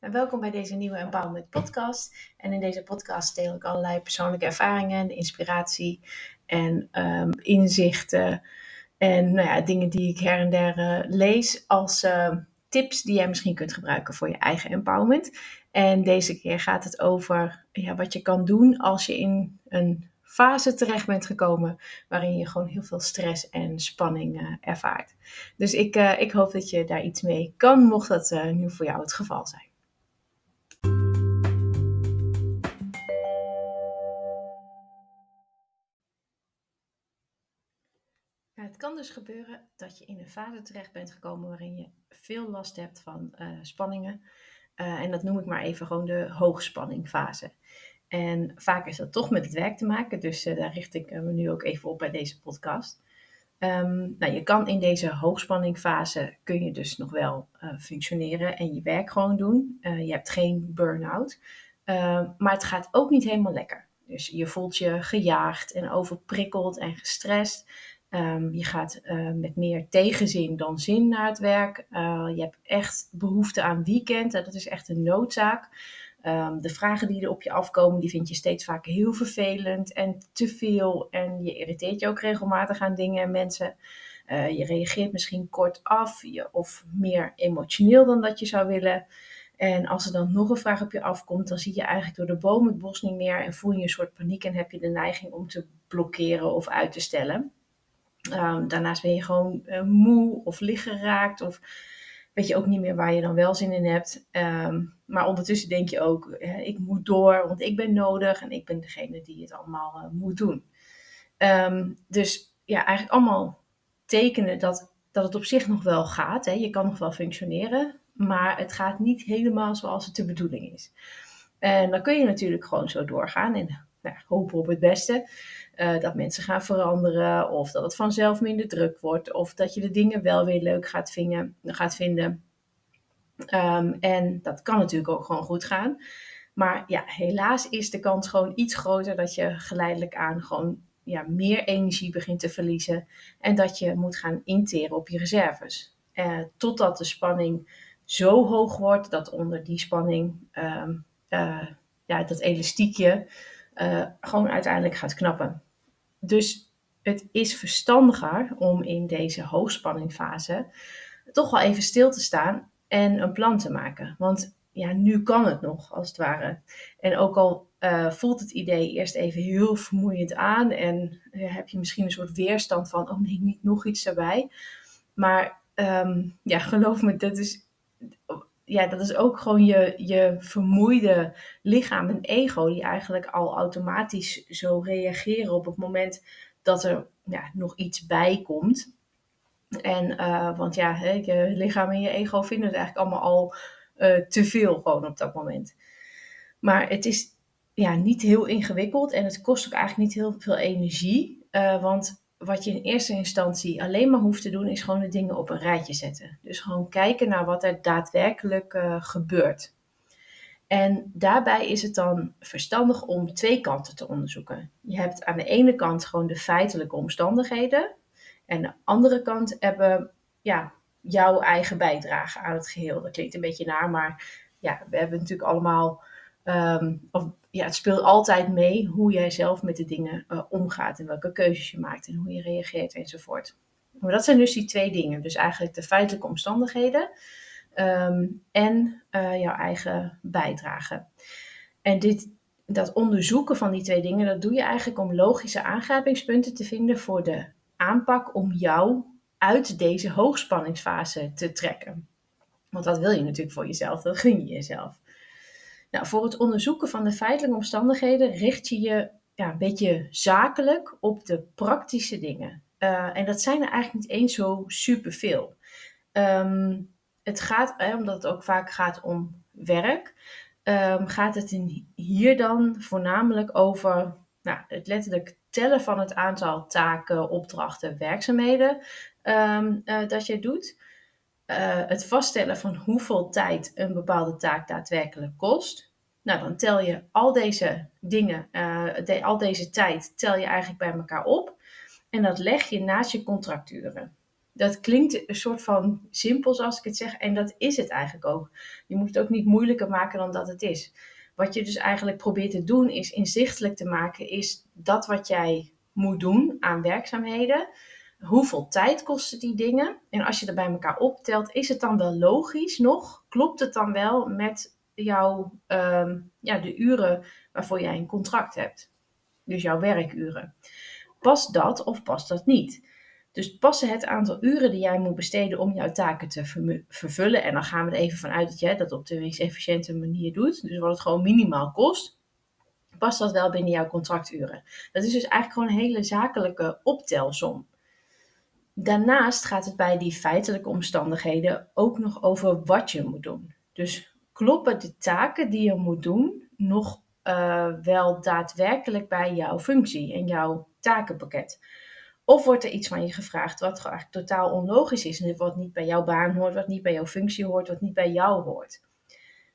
En welkom bij deze nieuwe Empowerment Podcast. En in deze podcast deel ik allerlei persoonlijke ervaringen, inspiratie en um, inzichten. En nou ja, dingen die ik her en der uh, lees als uh, tips die jij misschien kunt gebruiken voor je eigen empowerment. En deze keer gaat het over ja, wat je kan doen als je in een fase terecht bent gekomen waarin je gewoon heel veel stress en spanning uh, ervaart. Dus ik, uh, ik hoop dat je daar iets mee kan, mocht dat nu voor jou het geval zijn. Het kan dus gebeuren dat je in een fase terecht bent gekomen waarin je veel last hebt van spanningen. en dat noem ik maar even gewoon de hoogspanningfase. En vaak is dat toch met het werk te maken, dus uh, daar richt ik me nu ook even op bij deze podcast. Um, nou, je kan in deze hoogspanningfase kun je dus nog wel functioneren en je werk gewoon doen. Je hebt geen burn-out, ehm, maar het gaat ook niet helemaal lekker. Dus je voelt je gejaagd en overprikkeld en gestrest. Um, je gaat met meer tegenzin dan zin naar het werk. je hebt echt behoefte aan weekend. dat is echt een noodzaak. Um, de vragen die er op je afkomen, die vind je steeds vaak heel vervelend en te veel. En je irriteert je ook regelmatig aan dingen en mensen. Uh, je reageert misschien kort af je, of meer emotioneel dan dat je zou willen. En als er dan nog een vraag op je afkomt, dan zie je eigenlijk door de boom het bos niet meer en voel je een soort paniek en heb je de neiging om te blokkeren of uit te stellen. Um, daarnaast ben je gewoon uh, moe of liggeraakt of weet je ook niet meer waar je dan wel zin in hebt. Um, maar ondertussen denk je ook, ik moet door, want ik ben nodig en ik ben degene die het allemaal uh, moet doen. Um, dus ja, eigenlijk allemaal tekenen dat, dat het op zich nog wel gaat. Hè. Je kan nog wel functioneren, maar het gaat niet helemaal zoals het de bedoeling is. En dan kun je natuurlijk gewoon zo doorgaan en nou, hopen op het beste. Uh, dat mensen gaan veranderen, of dat het vanzelf minder druk wordt, of dat je de dingen wel weer leuk gaat vinden. Gaat vinden. Um, en dat kan natuurlijk ook gewoon goed gaan. Maar ja, helaas is de kans gewoon iets groter dat je geleidelijk aan gewoon ja, meer energie begint te verliezen. En dat je moet gaan interen op je reserves. Uh, totdat de spanning zo hoog wordt dat onder die spanning um, uh, ja, dat elastiekje uh, gewoon uiteindelijk gaat knappen. Dus het is verstandiger om in deze hoogspanningfase toch wel even stil te staan en een plan te maken. Want ja, nu kan het nog, als het ware. En ook al uh, voelt het idee eerst even heel vermoeiend aan en uh, heb je misschien een soort weerstand van, oh nee, niet nog iets erbij. Maar um, ja, geloof me, dat is, ja, dat is ook gewoon je, je vermoeide lichaam en ego, die eigenlijk al automatisch zo reageren op het moment dat er ja, nog iets bij komt. En, uh, want ja, hè, je lichaam en je ego vinden het eigenlijk allemaal al uh, te veel gewoon op dat moment. Maar het is ja, niet heel ingewikkeld en het kost ook eigenlijk niet heel veel energie. Uh, want wat je in eerste instantie alleen maar hoeft te doen, is gewoon de dingen op een rijtje zetten. Dus gewoon kijken naar wat er daadwerkelijk uh, gebeurt. En daarbij is het dan verstandig om twee kanten te onderzoeken. Je hebt aan de ene kant gewoon de feitelijke omstandigheden. En aan de andere kant hebben ja, jouw eigen bijdrage aan het geheel. Dat klinkt een beetje naar, maar ja, we hebben natuurlijk allemaal Um, of, ja, het speelt altijd mee hoe jij zelf met de dingen uh, omgaat en welke keuzes je maakt en hoe je reageert enzovoort. Maar dat zijn dus die twee dingen. Dus eigenlijk de feitelijke omstandigheden um, en uh, jouw eigen bijdrage. En dit, dat onderzoeken van die twee dingen, dat doe je eigenlijk om logische aangrijpingspunten te vinden voor de aanpak om jou uit deze hoogspanningsfase te trekken. Want dat wil je natuurlijk voor jezelf, dat gun je jezelf. Nou, voor het onderzoeken van de feitelijke omstandigheden richt je je ja, een beetje zakelijk op de praktische dingen. Uh, en dat zijn er eigenlijk niet eens zo superveel. Um, het gaat, omdat het ook vaak gaat om werk, um, gaat het in hier dan voornamelijk over nou, het letterlijk tellen van het aantal taken, opdrachten, werkzaamheden um, uh, dat je doet. Uh, het vaststellen van hoeveel tijd een bepaalde taak daadwerkelijk kost. Nou, dan tel je al deze dingen, de, al deze tijd, tel je eigenlijk bij elkaar op. En dat leg je naast je contracturen. Dat klinkt een soort van simpel zoals ik het zeg. En dat is het eigenlijk ook. Je moet het ook niet moeilijker maken dan dat het is. Wat je dus eigenlijk probeert te doen is inzichtelijk te maken. Is dat wat jij moet doen aan werkzaamheden. Hoeveel tijd kosten die dingen? En als je dat bij elkaar optelt, is het dan wel logisch nog? Klopt het dan wel met jouw, ehm, ja, de uren waarvoor jij een contract hebt? Dus jouw werkuren. Past dat of past dat niet? Dus passen het aantal uren die jij moet besteden om jouw taken te vervullen. En dan gaan we er even vanuit dat jij dat op de meest efficiënte manier doet. Dus wat het gewoon minimaal kost. Past dat wel binnen jouw contracturen? Dat is dus eigenlijk gewoon een hele zakelijke optelsom. Daarnaast gaat het bij die feitelijke omstandigheden ook nog over wat je moet doen. Dus kloppen de taken die je moet doen nog uh, wel daadwerkelijk bij jouw functie en jouw takenpakket? Of wordt er iets van je gevraagd wat eigenlijk totaal onlogisch is en wat niet bij jouw baan hoort, wat niet bij jouw functie hoort, wat niet bij jou hoort?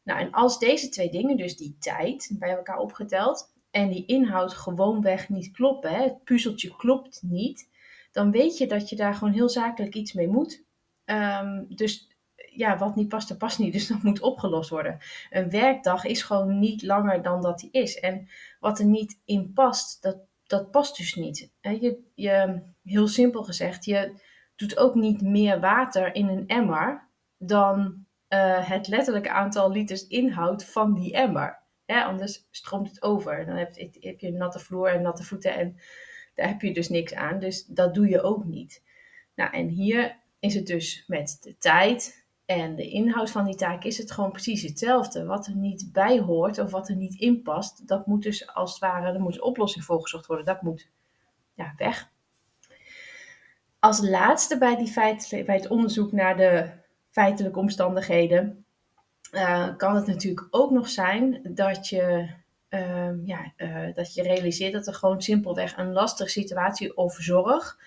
Nou, en als deze twee dingen, dus die tijd bij elkaar opgeteld en die inhoud gewoonweg niet kloppen, hè, het puzzeltje klopt niet, dan weet je dat je daar gewoon heel zakelijk iets mee moet. Um, dus ja, wat niet past, dat past niet. Dus dat moet opgelost worden. Een werkdag is gewoon niet langer dan dat die is. En wat er niet in past, dat, dat past dus niet. Je, je, heel simpel gezegd, je doet ook niet meer water in een emmer dan uh, het letterlijke aantal liters inhoud van die emmer. anders stroomt het over. Dan heb, heb je een natte vloer en natte voeten en daar heb je dus niks aan. Dus dat doe je ook niet. Nou, en hier is het dus met de tijd en de inhoud van die taak is het gewoon precies hetzelfde. Wat er niet bij hoort of wat er niet in past, dat moet dus als het ware, er moet een oplossing voor gezocht worden. Dat moet ja, weg. Als laatste bij, die bij het onderzoek naar de feitelijke omstandigheden, uh, kan het natuurlijk ook nog zijn dat je, uh, ja, uh, dat je realiseert dat er gewoon simpelweg een lastige situatie of zorg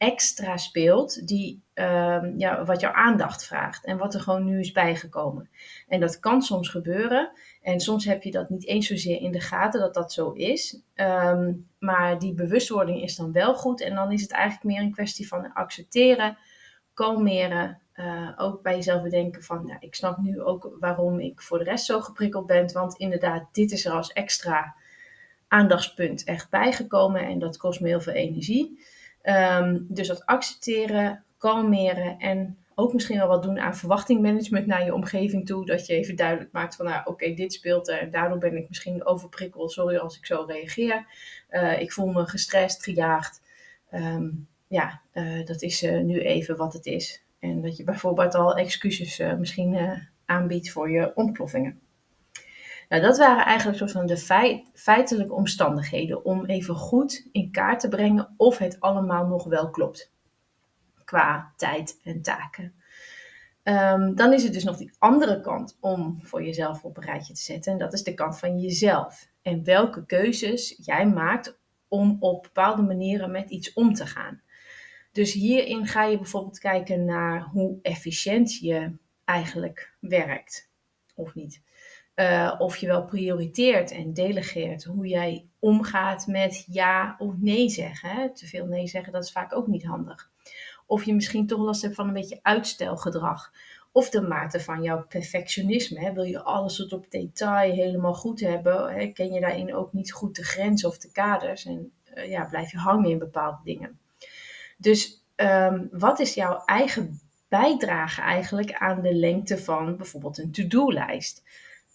extra speelt, die, um, ja, wat jouw aandacht vraagt en wat er gewoon nu is bijgekomen. En dat kan soms gebeuren. En soms heb je dat niet eens zozeer in de gaten dat dat zo is. Um, maar die bewustwording is dan wel goed. En dan is het eigenlijk meer een kwestie van accepteren, kalmeren. Uh, ook bij jezelf bedenken van, ja, ik snap nu ook waarom ik voor de rest zo geprikkeld ben. Want inderdaad, dit is er als extra aandachtspunt echt bijgekomen. En dat kost me heel veel energie. Um, dus dat accepteren, kalmeren en ook misschien wel wat doen aan verwachtingmanagement naar je omgeving toe. Dat je even duidelijk maakt van, nou oké, dit speelt er en daardoor ben ik misschien overprikkeld. Sorry als ik zo reageer. Uh, ik voel me gestrest, gejaagd. Um, ja, uh, dat is uh, nu even wat het is. En dat je bijvoorbeeld al excuses misschien aanbiedt voor je ontploffingen. Nou, dat waren eigenlijk soort van de feit, feitelijke omstandigheden om even goed in kaart te brengen of het allemaal nog wel klopt qua tijd en taken. Um, dan is het dus nog die andere kant om voor jezelf op een rijtje te zetten. En dat is de kant van jezelf. En welke keuzes jij maakt om op bepaalde manieren met iets om te gaan. Dus hierin ga je bijvoorbeeld kijken naar hoe efficiënt je eigenlijk werkt. Of niet. Uh, of je wel prioriteert en delegeert hoe jij omgaat met ja of nee zeggen. Te veel nee zeggen, dat is vaak ook niet handig. Of je misschien toch last hebt van een beetje uitstelgedrag. Of de mate van jouw perfectionisme. Hè? Wil je alles tot op detail helemaal goed hebben? Hè? Ken je daarin ook niet goed de grenzen of de kaders? En uh, ja, blijf je hangen in bepaalde dingen. Dus um, wat is jouw eigen bijdrage eigenlijk aan de lengte van bijvoorbeeld een to-do-lijst?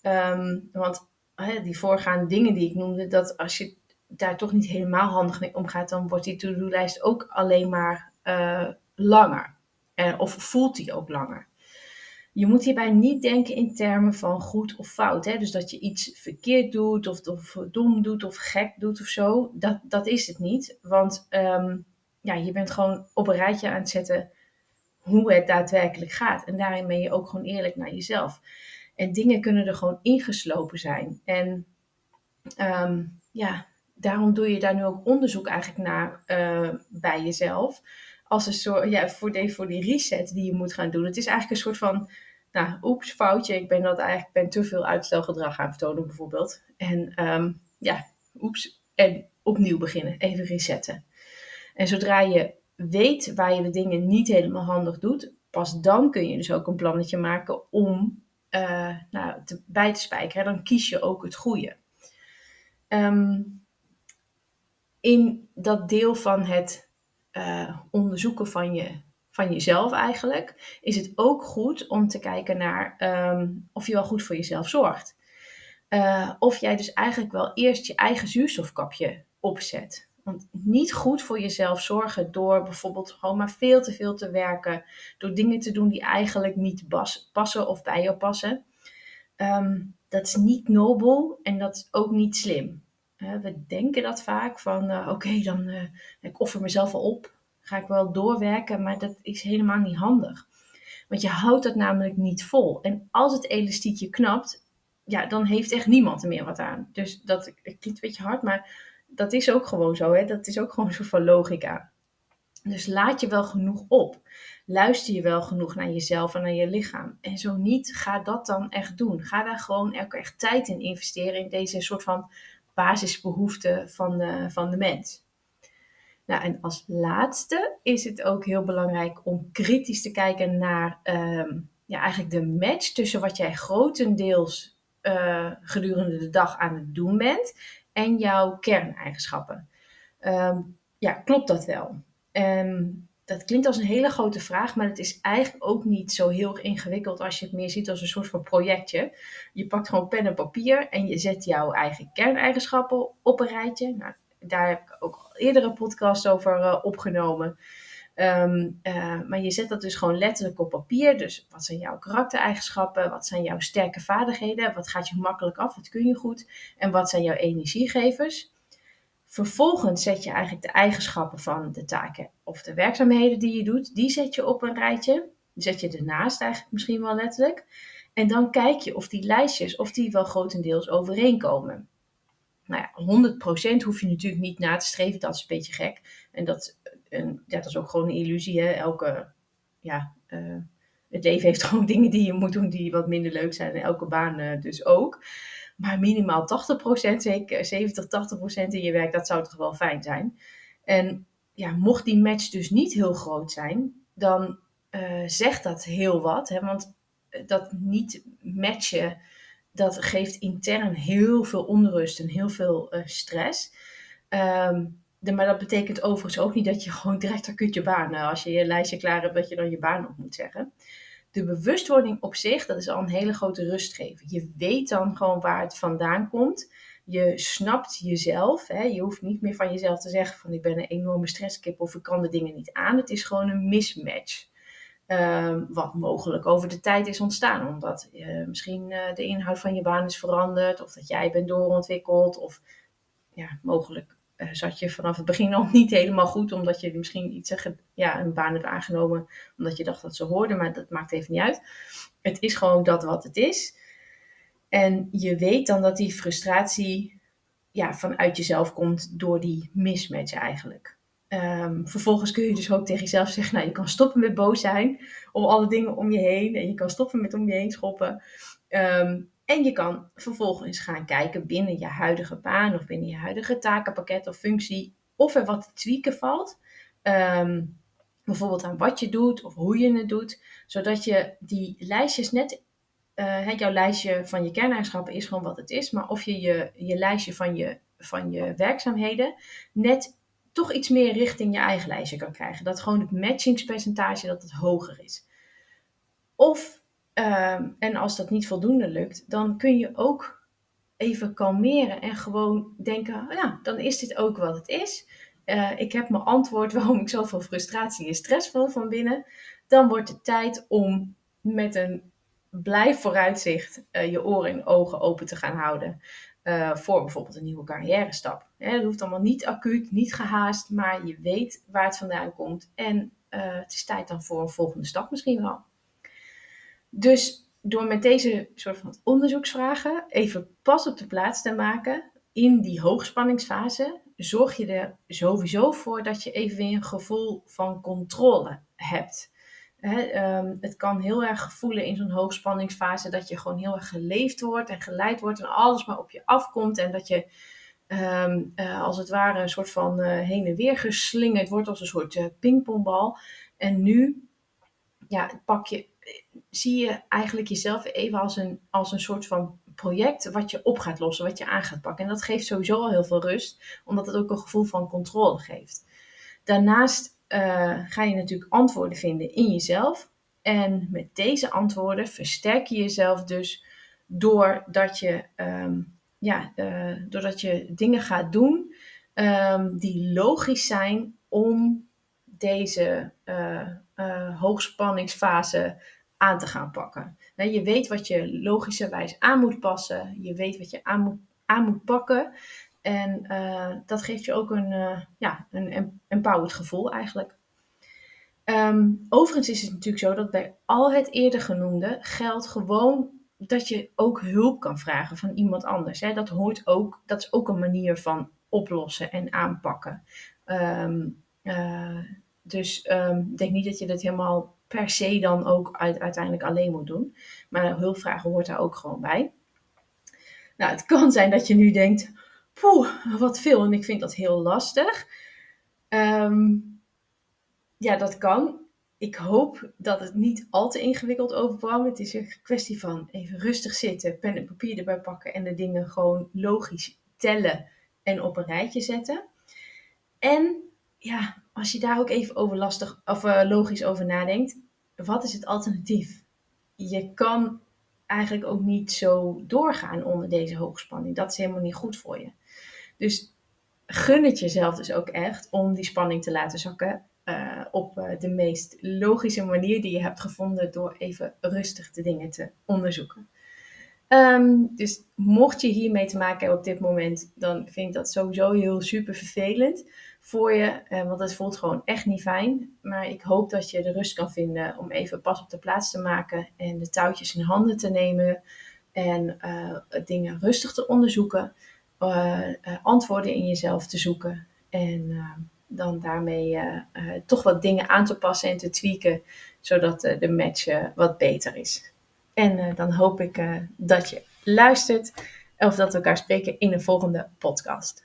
Um, want die voorgaande dingen die ik noemde, dat als je daar toch niet helemaal handig mee omgaat, dan wordt die to-do-lijst ook alleen maar uh, langer. Uh, of voelt die ook langer. Je moet hierbij niet denken in termen van goed of fout. Hè? Dus dat je iets verkeerd doet, of, of dom doet, of gek doet of zo. Dat, dat is het niet. Want um, ja, je bent gewoon op een rijtje aan het zetten hoe het daadwerkelijk gaat. En daarin ben je ook gewoon eerlijk naar jezelf. En dingen kunnen er gewoon ingeslopen zijn. En um, ja, daarom doe je daar nu ook onderzoek eigenlijk naar uh, bij jezelf. Als een soort, ja, voor, de, voor die reset die je moet gaan doen. Het is eigenlijk een soort van, nou, oeps, foutje. Ik ben dat eigenlijk, ben te veel uitstelgedrag aan vertonen bijvoorbeeld. En um, ja, oeps, en opnieuw beginnen. Even resetten. En zodra je weet waar je de dingen niet helemaal handig doet, pas dan kun je dus ook een plannetje maken om uh, nou, bij te spijkeren. Dan kies je ook het goede. Ehm, in dat deel van het uh, onderzoeken van, je, van jezelf eigenlijk, is het ook goed om te kijken naar um, of je wel goed voor jezelf zorgt. Uh, of jij dus eigenlijk wel eerst je eigen zuurstofkapje opzet. Want niet goed voor jezelf zorgen door bijvoorbeeld gewoon maar veel te veel te werken. Door dingen te doen die eigenlijk niet passen of bij jou passen. Um, dat is niet nobel en dat is ook niet slim. we denken dat vaak van uh, oké, dan uh, ik offer mezelf al op. Ga ik wel doorwerken, maar dat is helemaal niet handig. Want je houdt dat namelijk niet vol. En als het elastiekje knapt, ja, dan heeft echt niemand er meer wat aan. Dus dat klinkt een beetje hard, maar dat is ook gewoon zo. Hè? Dat is ook gewoon soort van logica. Dus laat je wel genoeg op. Luister je wel genoeg naar jezelf en naar je lichaam. En zo niet, ga dat dan echt doen. Ga daar gewoon echt tijd in investeren in deze soort van basisbehoeften van de, van de mens. Nou, en als laatste is het ook heel belangrijk om kritisch te kijken naar ehm, ja, eigenlijk de match tussen wat jij grotendeels uh, gedurende de dag aan het doen bent en jouw kerneigenschappen. Um, ja, klopt dat wel? Um, dat klinkt als een hele grote vraag, maar het is eigenlijk ook niet zo heel ingewikkeld als je het meer ziet als een soort van projectje. Je pakt gewoon pen en papier en je zet jouw eigen kerneigenschappen op een rijtje. Nou, daar heb ik ook al eerder een podcast over uh, opgenomen. Um, uh, maar je zet dat dus gewoon letterlijk op papier. Dus wat zijn jouw karaktereigenschappen? Wat zijn jouw sterke vaardigheden? Wat gaat je makkelijk af? Wat kun je goed? En wat zijn jouw energiegevers? Vervolgens zet je eigenlijk de eigenschappen van de taken of de werkzaamheden die je doet, die zet je op een rijtje. Die zet je ernaast eigenlijk misschien wel letterlijk. En dan kijk je of die lijstjes, of die wel grotendeels overeenkomen. Nou ja, 100% hoef je natuurlijk niet na te streven, dat is een beetje gek. En dat, ja, dat is ook gewoon een illusie. Hè? Elke, ja, uh, het leven heeft gewoon dingen die je moet doen die wat minder leuk zijn. En elke baan uh, dus ook. Maar minimaal 80%, zeker 70, 80% in je werk, dat zou toch wel fijn zijn. En ja, mocht die match dus niet heel groot zijn, dan uh, zegt dat heel wat. Hè? Want dat niet matchen, dat geeft intern heel veel onrust en heel veel stress. Um, maar dat betekent overigens ook niet dat je gewoon direct acuut je baan, als je je lijstje klaar hebt, dat je dan je baan op moet zeggen de bewustwording op zich, dat is al een hele grote rustgever. Je weet dan gewoon waar het vandaan komt. Je snapt jezelf. Hè? Je hoeft niet meer van jezelf te zeggen van ik ben een enorme stresskip of ik kan de dingen niet aan. Het is gewoon een mismatch. Um, wat mogelijk over de tijd is ontstaan. Omdat uh, misschien uh, de inhoud van je baan is veranderd. Of dat jij bent doorontwikkeld. Of ja, mogelijk zat je vanaf het begin al niet helemaal goed, omdat je misschien iets ja, een baan hebt aangenomen, omdat je dacht dat ze hoorden, maar dat maakt even niet uit. Het is gewoon dat wat het is. En je weet dan dat die frustratie ja, vanuit jezelf komt door die mismatch eigenlijk. Um, vervolgens kun je dus ook tegen jezelf zeggen, nou je kan stoppen met boos zijn om alle dingen om je heen en je kan stoppen met om je heen schoppen. Um, en je kan vervolgens gaan kijken binnen je huidige baan of binnen je huidige takenpakket of functie of er wat te tweaken valt. Um, bijvoorbeeld aan wat je doet of hoe je het doet, zodat je die lijstjes net, uh, jouw lijstje van je kerneigenschappen is gewoon wat het is, maar of je je, je lijstje van je, van je werkzaamheden net toch iets meer richting je eigen lijstje kan krijgen. Dat gewoon het matchingspercentage dat het hoger is. Of Ehm, en als dat niet voldoende lukt, dan kun je ook even kalmeren en gewoon denken: ja, dan is dit ook wat het is. Uh, ik heb mijn antwoord waarom ik zoveel frustratie en stress voel van binnen. Dan wordt het tijd om met een blij vooruitzicht uh, je oren en ogen open te gaan houden. Uh, voor bijvoorbeeld een nieuwe carrière stap. Dat hoeft allemaal niet acuut, niet gehaast, maar je weet waar het vandaan komt. En het is tijd dan voor een volgende stap misschien wel. Dus door met deze soort van onderzoeksvragen even pas op de plaats te maken in die hoogspanningsfase, zorg je er sowieso voor dat je even weer een gevoel van controle hebt. Ehm, het kan heel erg voelen in zo'n hoogspanningsfase dat je gewoon heel erg geleefd wordt en geleid wordt en alles maar op je afkomt en dat je ehm, als het ware een soort van heen en weer geslingerd wordt als een soort pingpongbal. En nu ja, pak je, zie je eigenlijk jezelf even als een, als een soort van project wat je op gaat lossen, wat je aan gaat pakken. En dat geeft sowieso al heel veel rust, omdat het ook een gevoel van controle geeft. Daarnaast uh, ga je natuurlijk antwoorden vinden in jezelf. En met deze antwoorden versterk je jezelf dus doordat je, um, ja, uh, doordat je dingen gaat doen um, die logisch zijn om deze uh, hoogspanningsfase aan te gaan pakken. Je weet wat je logischerwijs aan moet passen. Je weet wat je aan moet, aan moet pakken. En uh, dat geeft je ook een, ja, een empowered gevoel eigenlijk. Um, overigens is het natuurlijk zo dat bij al het eerder genoemde geldt gewoon dat je ook hulp kan vragen van iemand anders. Hè. Dat hoort ook, dat is ook een manier van oplossen en aanpakken. Um, dus um, ik denk niet dat je dat helemaal per se dan ook uiteindelijk alleen moet doen. Maar hulpvragen hoort daar ook gewoon bij. Nou, het kan zijn dat je nu denkt, poeh, wat veel en ik vind dat heel lastig. Um, ja, dat kan. Ik hoop dat het niet al te ingewikkeld overkwam. Het is een kwestie van even rustig zitten, pen en papier erbij pakken en de dingen gewoon logisch tellen en op een rijtje zetten. En ja, als je daar ook even over of uh, logisch over nadenkt, wat is het alternatief? Je kan eigenlijk ook niet zo doorgaan onder deze hoogspanning. Dat is helemaal niet goed voor je. Dus gun het jezelf dus ook echt om die spanning te laten zakken uh, op uh, de meest logische manier die je hebt gevonden door even rustig de dingen te onderzoeken. Um, dus mocht je hiermee te maken hebben op dit moment, dan vind ik dat sowieso heel super vervelend voor je. Uh, want het voelt gewoon echt niet fijn. Maar ik hoop dat je de rust kan vinden om even pas op de plaats te maken en de touwtjes in handen te nemen. En uh, dingen rustig te onderzoeken. Uh, antwoorden in jezelf te zoeken. En dan daarmee toch wat dingen aan te passen en te tweaken. Zodat de match wat beter is. En dan hoop ik dat je luistert. Of dat we elkaar spreken in een volgende podcast.